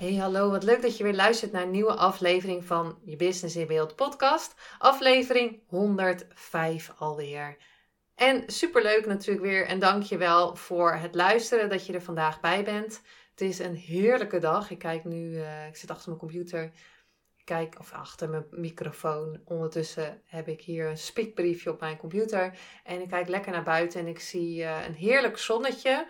Hey, hallo, wat leuk dat je weer luistert naar een nieuwe aflevering van je Business in Beeld podcast. Aflevering 105 alweer. En superleuk natuurlijk weer en dank je wel voor het luisteren dat je er vandaag bij bent. Het is een heerlijke dag. Ik kijk nu, uh, ik zit achter mijn computer, ik kijk, of achter mijn microfoon. Ondertussen heb ik hier een speakbriefje op mijn computer. En ik kijk lekker naar buiten en ik zie uh, een heerlijk zonnetje.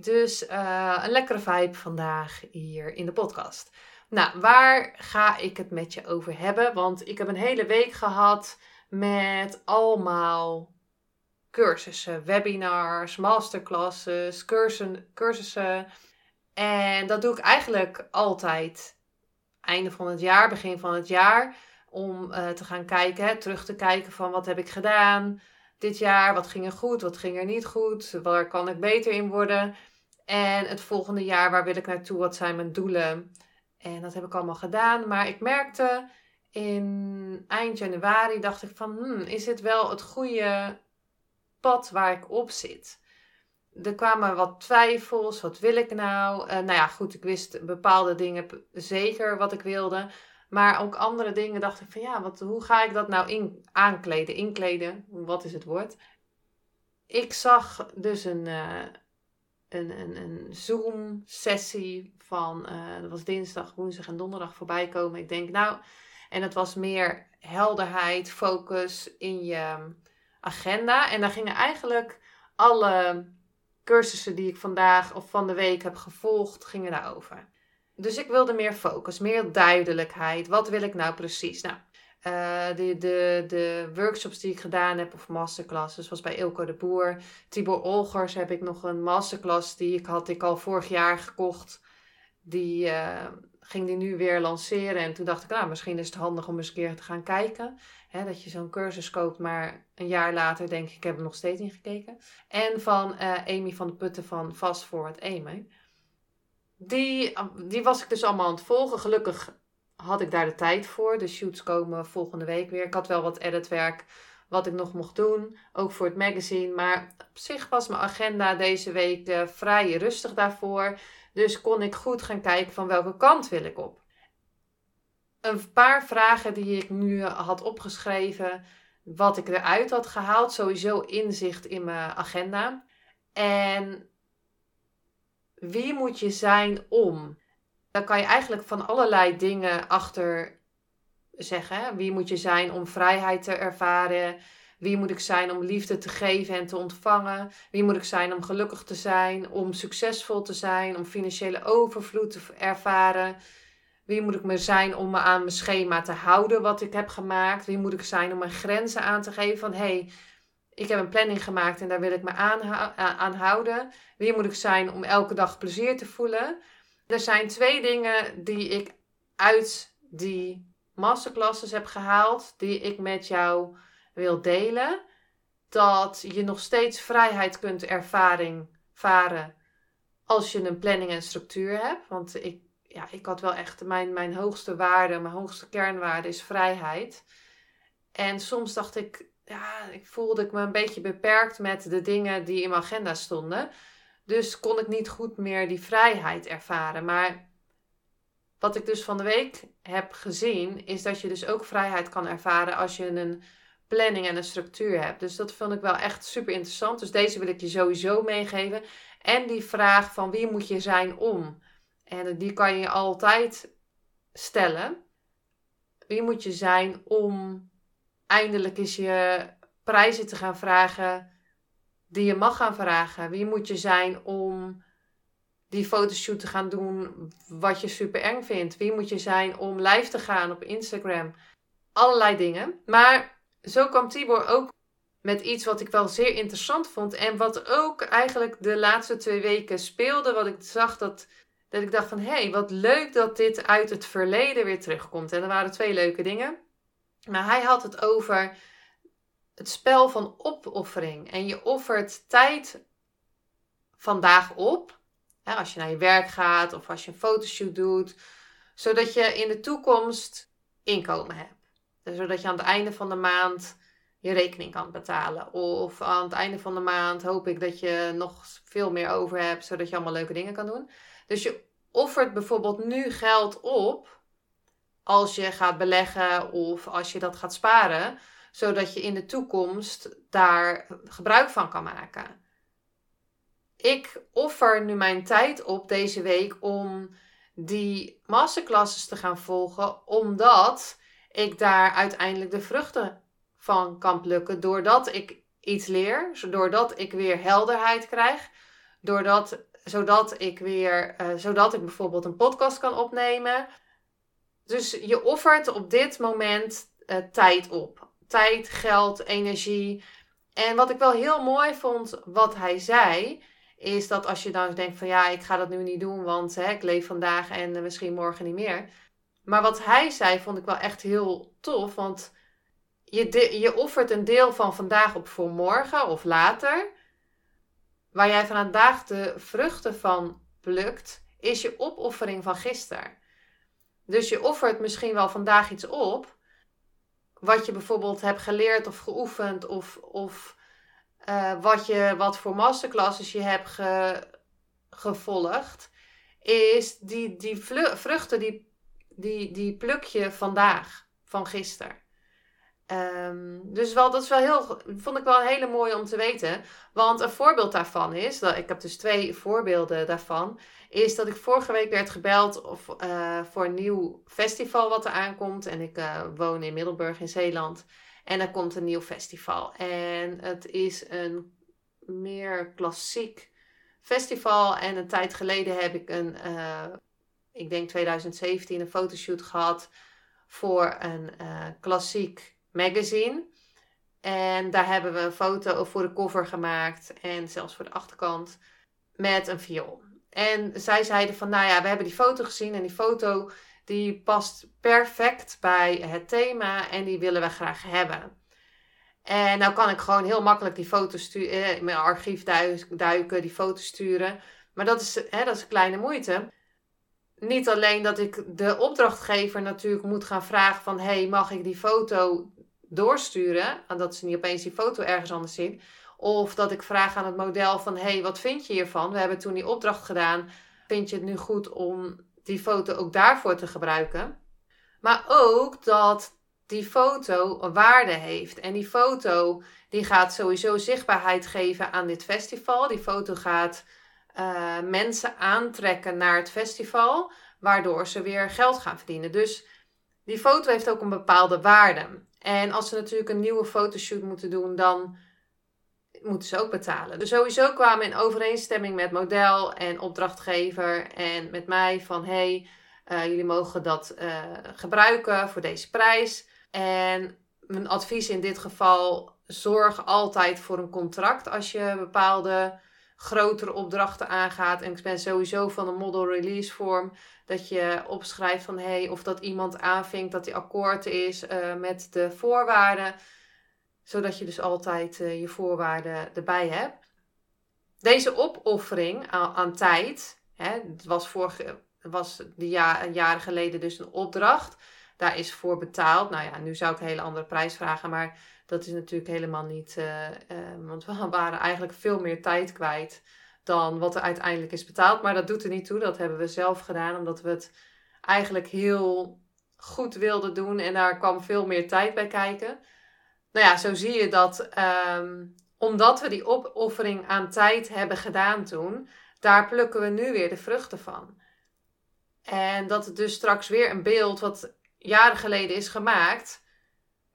Dus uh, een lekkere vibe vandaag hier in de podcast. Nou, waar ga ik het met je over hebben? Want ik heb een hele week gehad met allemaal cursussen, webinars, masterclasses, cursussen. cursussen. En dat doe ik eigenlijk altijd einde van het jaar, begin van het jaar. Om uh, te gaan kijken, terug te kijken van wat heb ik gedaan dit jaar? Wat ging er goed? Wat ging er niet goed? Waar kan ik beter in worden? En het volgende jaar, waar wil ik naartoe? Wat zijn mijn doelen? En dat heb ik allemaal gedaan. Maar ik merkte in eind januari, dacht ik van, hmm, is dit wel het goede pad waar ik op zit? Er kwamen wat twijfels. Wat wil ik nou? Uh, nou ja, goed, ik wist bepaalde dingen zeker wat ik wilde. Maar ook andere dingen dacht ik van ja, wat, hoe ga ik dat nou in, aankleden? Inkleden, wat is het woord? Ik zag dus een, uh, een, een, een Zoom-sessie van, uh, dat was dinsdag, woensdag en donderdag voorbij komen. Ik denk nou, en het was meer helderheid, focus in je agenda. En daar gingen eigenlijk alle cursussen die ik vandaag of van de week heb gevolgd, gingen daarover. Dus ik wilde meer focus, meer duidelijkheid. Wat wil ik nou precies? Nou, uh, de, de, de workshops die ik gedaan heb, of masterclasses, was bij Ilko de Boer. Tibor Olgers heb ik nog een masterclass die ik had ik al vorig jaar gekocht. Die uh, ging die nu weer lanceren. En toen dacht ik, nou, misschien is het handig om eens een keer te gaan kijken. Hè, dat je zo'n cursus koopt, maar een jaar later denk ik, ik heb er nog steeds in gekeken. En van uh, Amy van de Putten van Fast Forward Amy. Die, die was ik dus allemaal aan het volgen. Gelukkig had ik daar de tijd voor. De shoots komen volgende week weer. Ik had wel wat editwerk wat ik nog mocht doen, ook voor het magazine. Maar op zich was mijn agenda deze week uh, vrij rustig daarvoor. Dus kon ik goed gaan kijken van welke kant wil ik op. Een paar vragen die ik nu had opgeschreven, wat ik eruit had gehaald. Sowieso inzicht in mijn agenda. En wie moet je zijn om? Dan kan je eigenlijk van allerlei dingen achter zeggen. Wie moet je zijn om vrijheid te ervaren? Wie moet ik zijn om liefde te geven en te ontvangen? Wie moet ik zijn om gelukkig te zijn, om succesvol te zijn, om financiële overvloed te ervaren? Wie moet ik me zijn om me aan mijn schema te houden wat ik heb gemaakt? Wie moet ik zijn om mijn grenzen aan te geven van hey, ik heb een planning gemaakt en daar wil ik me aan, houden. Wie moet ik zijn om elke dag plezier te voelen? Er zijn twee dingen die ik uit die masterclasses heb gehaald, die ik met jou wil delen. Dat je nog steeds vrijheid kunt ervaring, ervaren als je een planning en structuur hebt. Want ik, ja, ik had wel echt mijn, mijn hoogste waarde, mijn hoogste kernwaarde is vrijheid. En soms dacht ik, ja, ik voelde ik me een beetje beperkt met de dingen die in mijn agenda stonden. Dus kon ik niet goed meer die vrijheid ervaren. Maar wat ik dus van de week heb gezien, is dat je dus ook vrijheid kan ervaren als je een planning en een structuur hebt. Dus dat vond ik wel echt super interessant. Dus deze wil ik je sowieso meegeven. En die vraag van wie moet je zijn om? En die kan je altijd stellen. Wie moet je zijn om eindelijk eens je prijzen te gaan vragen die je mag gaan vragen. Wie moet je zijn om die fotoshoot te gaan doen wat je super eng vindt? Wie moet je zijn om live te gaan op Instagram? Allerlei dingen. Maar zo kwam Tibor ook met iets wat ik wel zeer interessant vond. En wat ook eigenlijk de laatste twee weken speelde. Wat ik zag dat, dat ik dacht van hé, hey, wat leuk dat dit uit het verleden weer terugkomt. En er waren twee leuke dingen. Maar hij had het over het spel van opoffering. En je offert tijd vandaag op. als je naar je werk gaat of als je een fotoshoot doet. Zodat je in de toekomst inkomen hebt. zodat je aan het einde van de maand je rekening kan betalen. Of aan het einde van de maand hoop ik dat je nog veel meer over hebt, zodat je allemaal leuke dingen kan doen. Dus je offert bijvoorbeeld nu geld op als je gaat beleggen of als je dat gaat sparen, zodat je in de toekomst daar gebruik van kan maken. Ik offer nu mijn tijd op deze week om die masterclasses te gaan volgen, omdat ik daar uiteindelijk de vruchten van kan plukken. Doordat ik iets leer, doordat ik weer helderheid krijg, doordat, zodat ik weer, uh, zodat ik bijvoorbeeld een podcast kan opnemen. Dus je offert op dit moment uh, tijd op. Tijd, geld, energie. En wat ik wel heel mooi vond, wat hij zei, is dat als je dan denkt van ja, ik ga dat nu niet doen, want hè, ik leef vandaag en uh, misschien morgen niet meer. Maar wat hij zei, vond ik wel echt heel tof, want je, je offert een deel van vandaag op voor morgen of later. Waar jij vandaag de vruchten van plukt, is je opoffering van gisteren. Dus je offert misschien wel vandaag iets op. Wat je bijvoorbeeld hebt geleerd of geoefend. Of, of uh, wat, je, wat voor masterclasses je hebt ge, gevolgd. Is die, die vruchten, die, die, die pluk je vandaag, van gisteren. Um, dus wel, dat is wel heel, vond ik wel een hele mooie om te weten. Want een voorbeeld daarvan is, dat, ik heb dus twee voorbeelden daarvan, is dat ik vorige week werd gebeld uh, voor een nieuw festival wat er aankomt. En ik uh, woon in Middelburg in Zeeland. En er komt een nieuw festival. En het is een meer klassiek festival. En een tijd geleden heb ik een, uh, ik denk 2017, een fotoshoot gehad voor een klassiek magazine. En daar hebben we een foto voor de cover gemaakt en zelfs voor de achterkant met een viool. En zij zeiden van, nou ja, we hebben die foto gezien en die foto die past perfect bij het thema en die willen we graag hebben. En nou kan ik gewoon heel makkelijk die foto sturen, eh, in mijn archief duiken, die foto sturen. Maar dat is, hè, dat is een kleine moeite. Niet alleen dat ik de opdrachtgever natuurlijk moet gaan vragen van... hey, mag ik die foto doorsturen, dat ze niet opeens die foto ergens anders zien. Of dat ik vraag aan het model van, hey, wat vind je hiervan? We hebben toen die opdracht gedaan. Vind je het nu goed om die foto ook daarvoor te gebruiken? Maar ook dat die foto waarde heeft. En die foto die gaat sowieso zichtbaarheid geven aan dit festival. Die foto gaat uh, mensen aantrekken naar het festival, waardoor ze weer geld gaan verdienen. Dus die foto heeft ook een bepaalde waarde. En als ze natuurlijk een nieuwe fotoshoot moeten doen, dan moeten ze ook betalen. Dus sowieso kwamen in overeenstemming met model en opdrachtgever en met mij van hey, uh, jullie mogen dat uh, gebruiken voor deze prijs. En mijn advies in dit geval, zorg altijd voor een contract als je bepaalde grotere opdrachten aangaat. En ik ben sowieso van een model release vorm. Dat je opschrijft van hey, of dat iemand aanvinkt dat die akkoord is uh, met de voorwaarden. Zodat je dus altijd uh, je voorwaarden erbij hebt. Deze opoffering aan, tijd, hè, het was, vorige, was de ja, jaren geleden dus een opdracht. Daar is voor betaald. Nou ja, nu zou ik een hele andere prijs vragen, maar dat is natuurlijk helemaal niet. Uh, want we waren eigenlijk veel meer tijd kwijt dan wat er uiteindelijk is betaald. Maar dat doet er niet toe. Dat hebben we zelf gedaan, omdat we het eigenlijk heel goed wilden doen. En daar kwam veel meer tijd bij kijken. Nou ja, zo zie je dat um, omdat we die opoffering aan tijd hebben gedaan toen, daar plukken we nu weer de vruchten van. En dat het dus straks weer een beeld wat jaren geleden is gemaakt,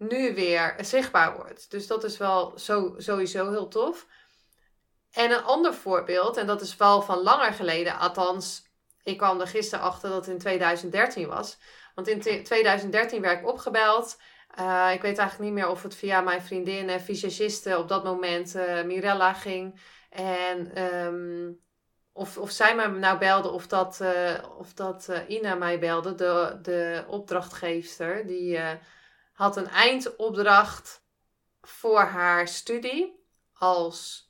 nu weer zichtbaar wordt. Dus dat is wel zo, sowieso heel tof. En een ander voorbeeld, en dat is wel van langer geleden, althans, ik kwam er gisteren achter dat het in 2013 was. Want in 2013 werd ik opgebeld Eh, ik weet eigenlijk niet meer of het via mijn vriendin en visagiste op dat moment uh, Mirella ging. En ehm, of, of zij mij nou belde of dat, uh, of dat Ina mij belde, de, de opdrachtgeefster. Die had een eindopdracht voor haar studie als,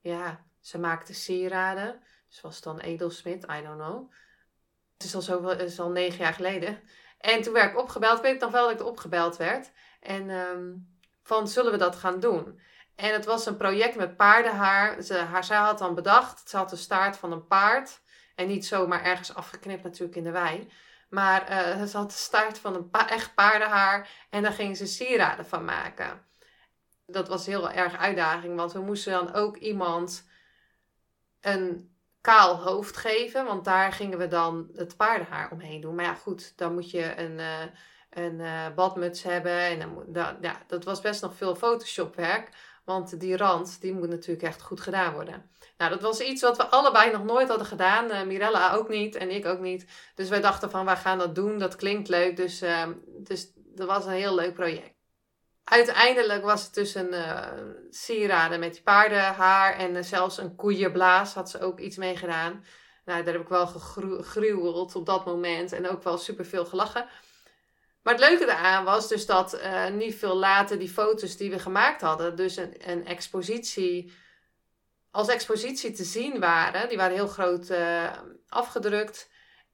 ja, ze maakte sieraden. Dus was dan edelsmid, I don't know. Het is al, zoveel, is al negen jaar geleden. En toen werd ik opgebeld. Ik weet nog wel dat ik opgebeld werd. En um, van, zullen we dat gaan doen? En het was een project met paardenhaar. Ze, haar, zij had dan bedacht, ze had de staart van een paard. En niet zomaar ergens afgeknipt natuurlijk in de wei. Maar uh, ze had de staart van een echt paardenhaar. En daar gingen ze sieraden van maken. Dat was heel erg uitdaging. Want we moesten dan ook iemand een kaal hoofd geven. Want daar gingen we dan het paardenhaar omheen doen. Maar ja, goed, dan moet je een, uh, een uh, badmuts hebben. En dan, ja, dat was best nog veel Photoshop-werk. Want die rand, die moet natuurlijk echt goed gedaan worden. Nou, dat was iets wat we allebei nog nooit hadden gedaan. Uh, Mirella ook niet en ik ook niet. Dus wij dachten van, wij gaan dat doen. Dat klinkt leuk. Dus, uh, dus dat was een heel leuk project uiteindelijk was het dus een uh, sieraden met paardenhaar en uh, zelfs een koeienblaas had ze ook iets mee gedaan. Nou, daar heb ik wel gegruweld op dat moment en ook wel superveel gelachen. Maar het leuke daaraan was dus dat uh, niet veel later die foto's die we gemaakt hadden, dus een, een expositie, als expositie te zien waren. Die waren heel groot afgedrukt.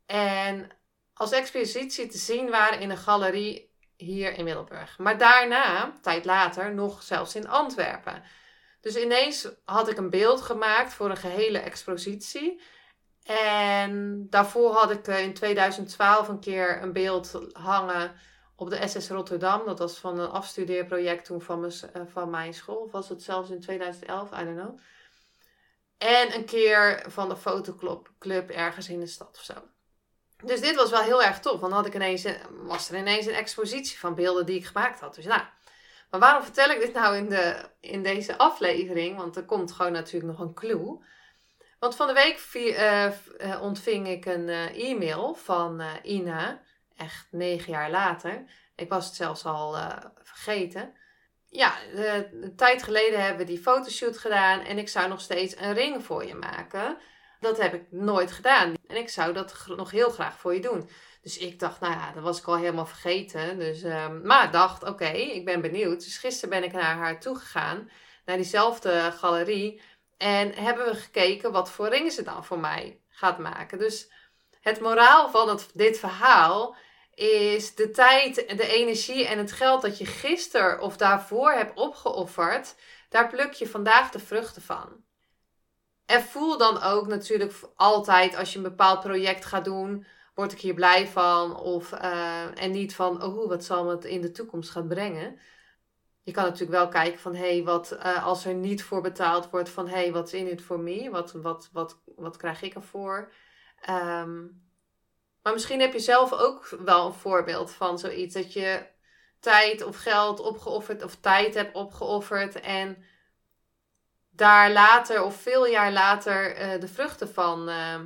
En als expositie te zien waren in een galerie hier in Middelburg. Maar daarna, tijd later, nog zelfs in Antwerpen. Dus ineens had ik een beeld gemaakt voor een gehele expositie. En daarvoor had ik eh, in 2012 een keer een beeld hangen op de SS Rotterdam. Dat was van een afstudeerproject toen van mijn, eh, van mijn school. Of was het zelfs in 2011? I don't know. En een keer van de fotoclub ergens in de stad of zo. Dus dit was wel heel erg tof. Want dan had ik ineens, was er ineens een expositie van beelden die ik gemaakt had. Dus nou, maar waarom vertel ik dit nou in, de, in deze aflevering? Want er komt gewoon natuurlijk nog een clue. Want van de week uh, ontving ik een uh, e-mail van Ina. Echt negen jaar later. Ik was het zelfs al vergeten. Ja, een tijd geleden hebben we die fotoshoot gedaan. En ik zou nog steeds een ring voor je maken. Dat heb ik nooit gedaan. En ik zou dat nog heel graag voor je doen. Dus ik dacht, nou ja, dat was ik al helemaal vergeten. Dus, um, maar dacht, oké, ik ben benieuwd. Dus gisteren ben ik naar haar toe gegaan. Naar diezelfde galerie. En hebben we gekeken wat voor ringen ze dan voor mij gaat maken. Dus het moraal van dit verhaal is de tijd, de energie en het geld dat je gisteren of daarvoor hebt opgeofferd. Daar pluk je vandaag de vruchten van. En voel dan ook natuurlijk altijd als je een bepaald project gaat doen, word ik hier blij van? Of, uh, en niet van, oh, wat zal het in de toekomst gaan brengen? Je kan natuurlijk wel kijken van, hé, hey, wat uh, als er niet voor betaald wordt, van, hé, hey, wat is in it for me? Wat, wat, wat, wat krijg ik ervoor? Um, maar misschien heb je zelf ook wel een voorbeeld van zoiets. Dat je tijd of geld opgeofferd, of tijd hebt opgeofferd en daar later of veel jaar later uh, de vruchten van uh,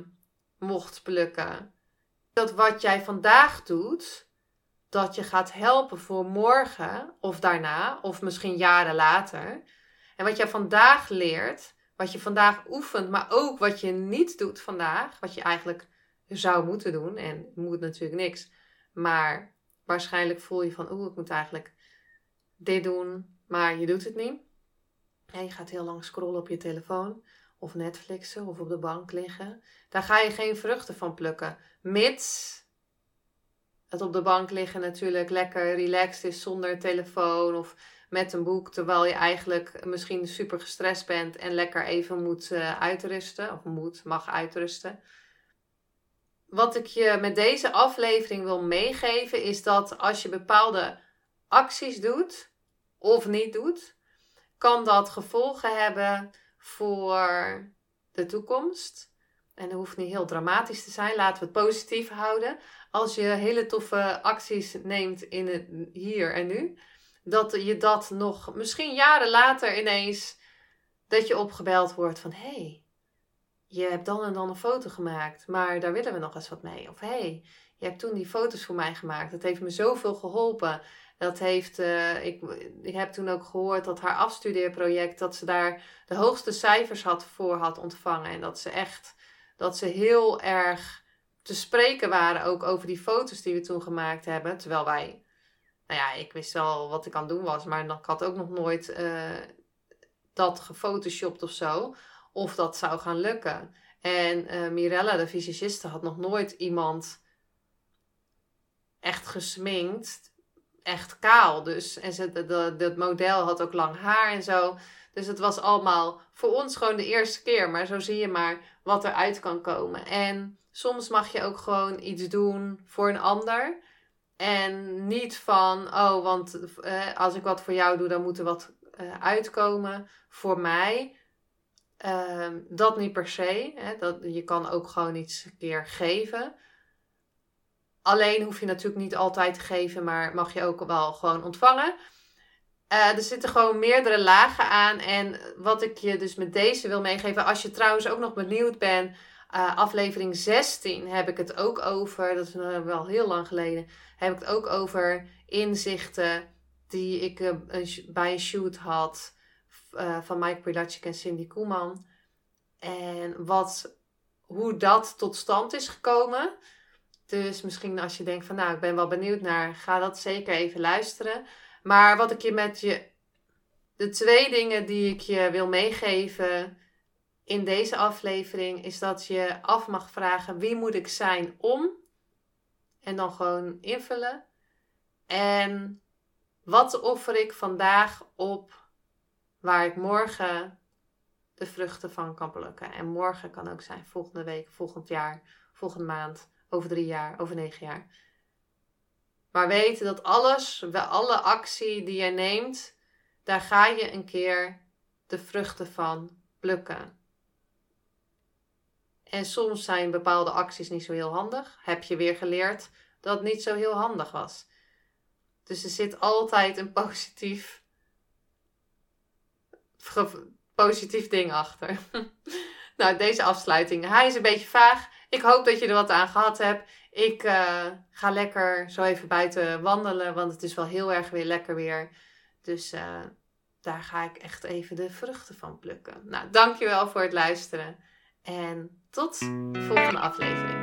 mocht plukken. Dat wat jij vandaag doet, dat je gaat helpen voor morgen of daarna, of misschien jaren later. En wat jij vandaag leert, wat je vandaag oefent, maar ook wat je niet doet vandaag, wat je eigenlijk zou moeten doen. En moet natuurlijk niks. Maar waarschijnlijk voel je van, oeh, ik moet eigenlijk dit doen, maar je doet het niet je gaat heel lang scrollen op je telefoon of Netflixen of op de bank liggen. Daar ga je geen vruchten van plukken. Mits het op de bank liggen natuurlijk lekker relaxed is zonder telefoon of met een boek, terwijl je eigenlijk misschien super gestrest bent en lekker even moet uh, uitrusten, of moet, mag uitrusten. Wat ik je met deze aflevering wil meegeven is dat als je bepaalde acties doet of niet doet, kan dat gevolgen hebben voor de toekomst. En dat hoeft niet heel dramatisch te zijn. Laten we het positief houden. Als je hele toffe acties neemt in het hier en nu, dat je dat nog misschien jaren later ineens dat je opgebeld wordt van hé, hey, je hebt dan en dan een foto gemaakt, maar daar willen we nog eens wat mee. Of hé, hey, je hebt toen die foto's voor mij gemaakt. Dat heeft me zoveel geholpen. Dat heeft, uh, ik, ik heb toen ook gehoord dat haar afstudeerproject, dat ze daar de hoogste cijfers had voor had ontvangen. En dat ze echt, dat ze heel erg te spreken waren ook over die foto's die we toen gemaakt hebben. Terwijl wij, nou ja, ik wist wel wat ik aan het doen was, maar ik had ook nog nooit uh, dat gefotoshopt of zo. Of dat zou gaan lukken. En uh, Mirella, de fysiciste, had nog nooit iemand echt gesminkt. Echt kaal. Dus, en ze, de, de, model had ook lang haar en zo. Dus het was allemaal voor ons gewoon de eerste keer. Maar zo zie je maar wat eruit kan komen. En soms mag je ook gewoon iets doen voor een ander. En niet van, oh, want eh, als ik wat voor jou doe, dan moet er wat uh, uitkomen voor mij. Ehm, dat niet per se. Hè? Dat, je kan ook gewoon iets een keer geven. Alleen hoef je natuurlijk niet altijd te geven, maar mag je ook wel gewoon ontvangen. Uh, er zitten gewoon meerdere lagen aan. En wat ik je dus met deze wil meegeven, als je trouwens ook nog benieuwd bent, uh, aflevering 16 heb ik het ook over, dat is wel heel lang geleden, heb ik het ook over inzichten die ik bij een shoot had van Mike Pilatschik en Cindy Koeman. En wat, hoe dat tot stand is gekomen. Dus misschien als je denkt van nou, ik ben wel benieuwd naar, ga dat zeker even luisteren. Maar wat ik je met je, de twee dingen die ik je wil meegeven in deze aflevering, is dat je af mag vragen wie moet ik zijn om. En dan gewoon invullen. En wat offer ik vandaag op waar ik morgen de vruchten van kan plukken. En morgen kan ook zijn volgende week, volgend jaar, volgende maand over drie jaar, over negen jaar. Maar weten dat alles, alle actie die je neemt, daar ga je een keer de vruchten van plukken. En soms zijn bepaalde acties niet zo heel handig. Heb je weer geleerd dat het niet zo heel handig was. Dus er zit altijd een positief, positief ding achter. nou, deze afsluiting. Hij is een beetje vaag. Ik hoop dat je er wat aan gehad hebt. Ik uh, ga lekker zo even buiten wandelen, want het is wel heel erg weer lekker weer. Dus uh, daar ga ik echt even de vruchten van plukken. Nou, dankjewel voor het luisteren. En tot de volgende aflevering.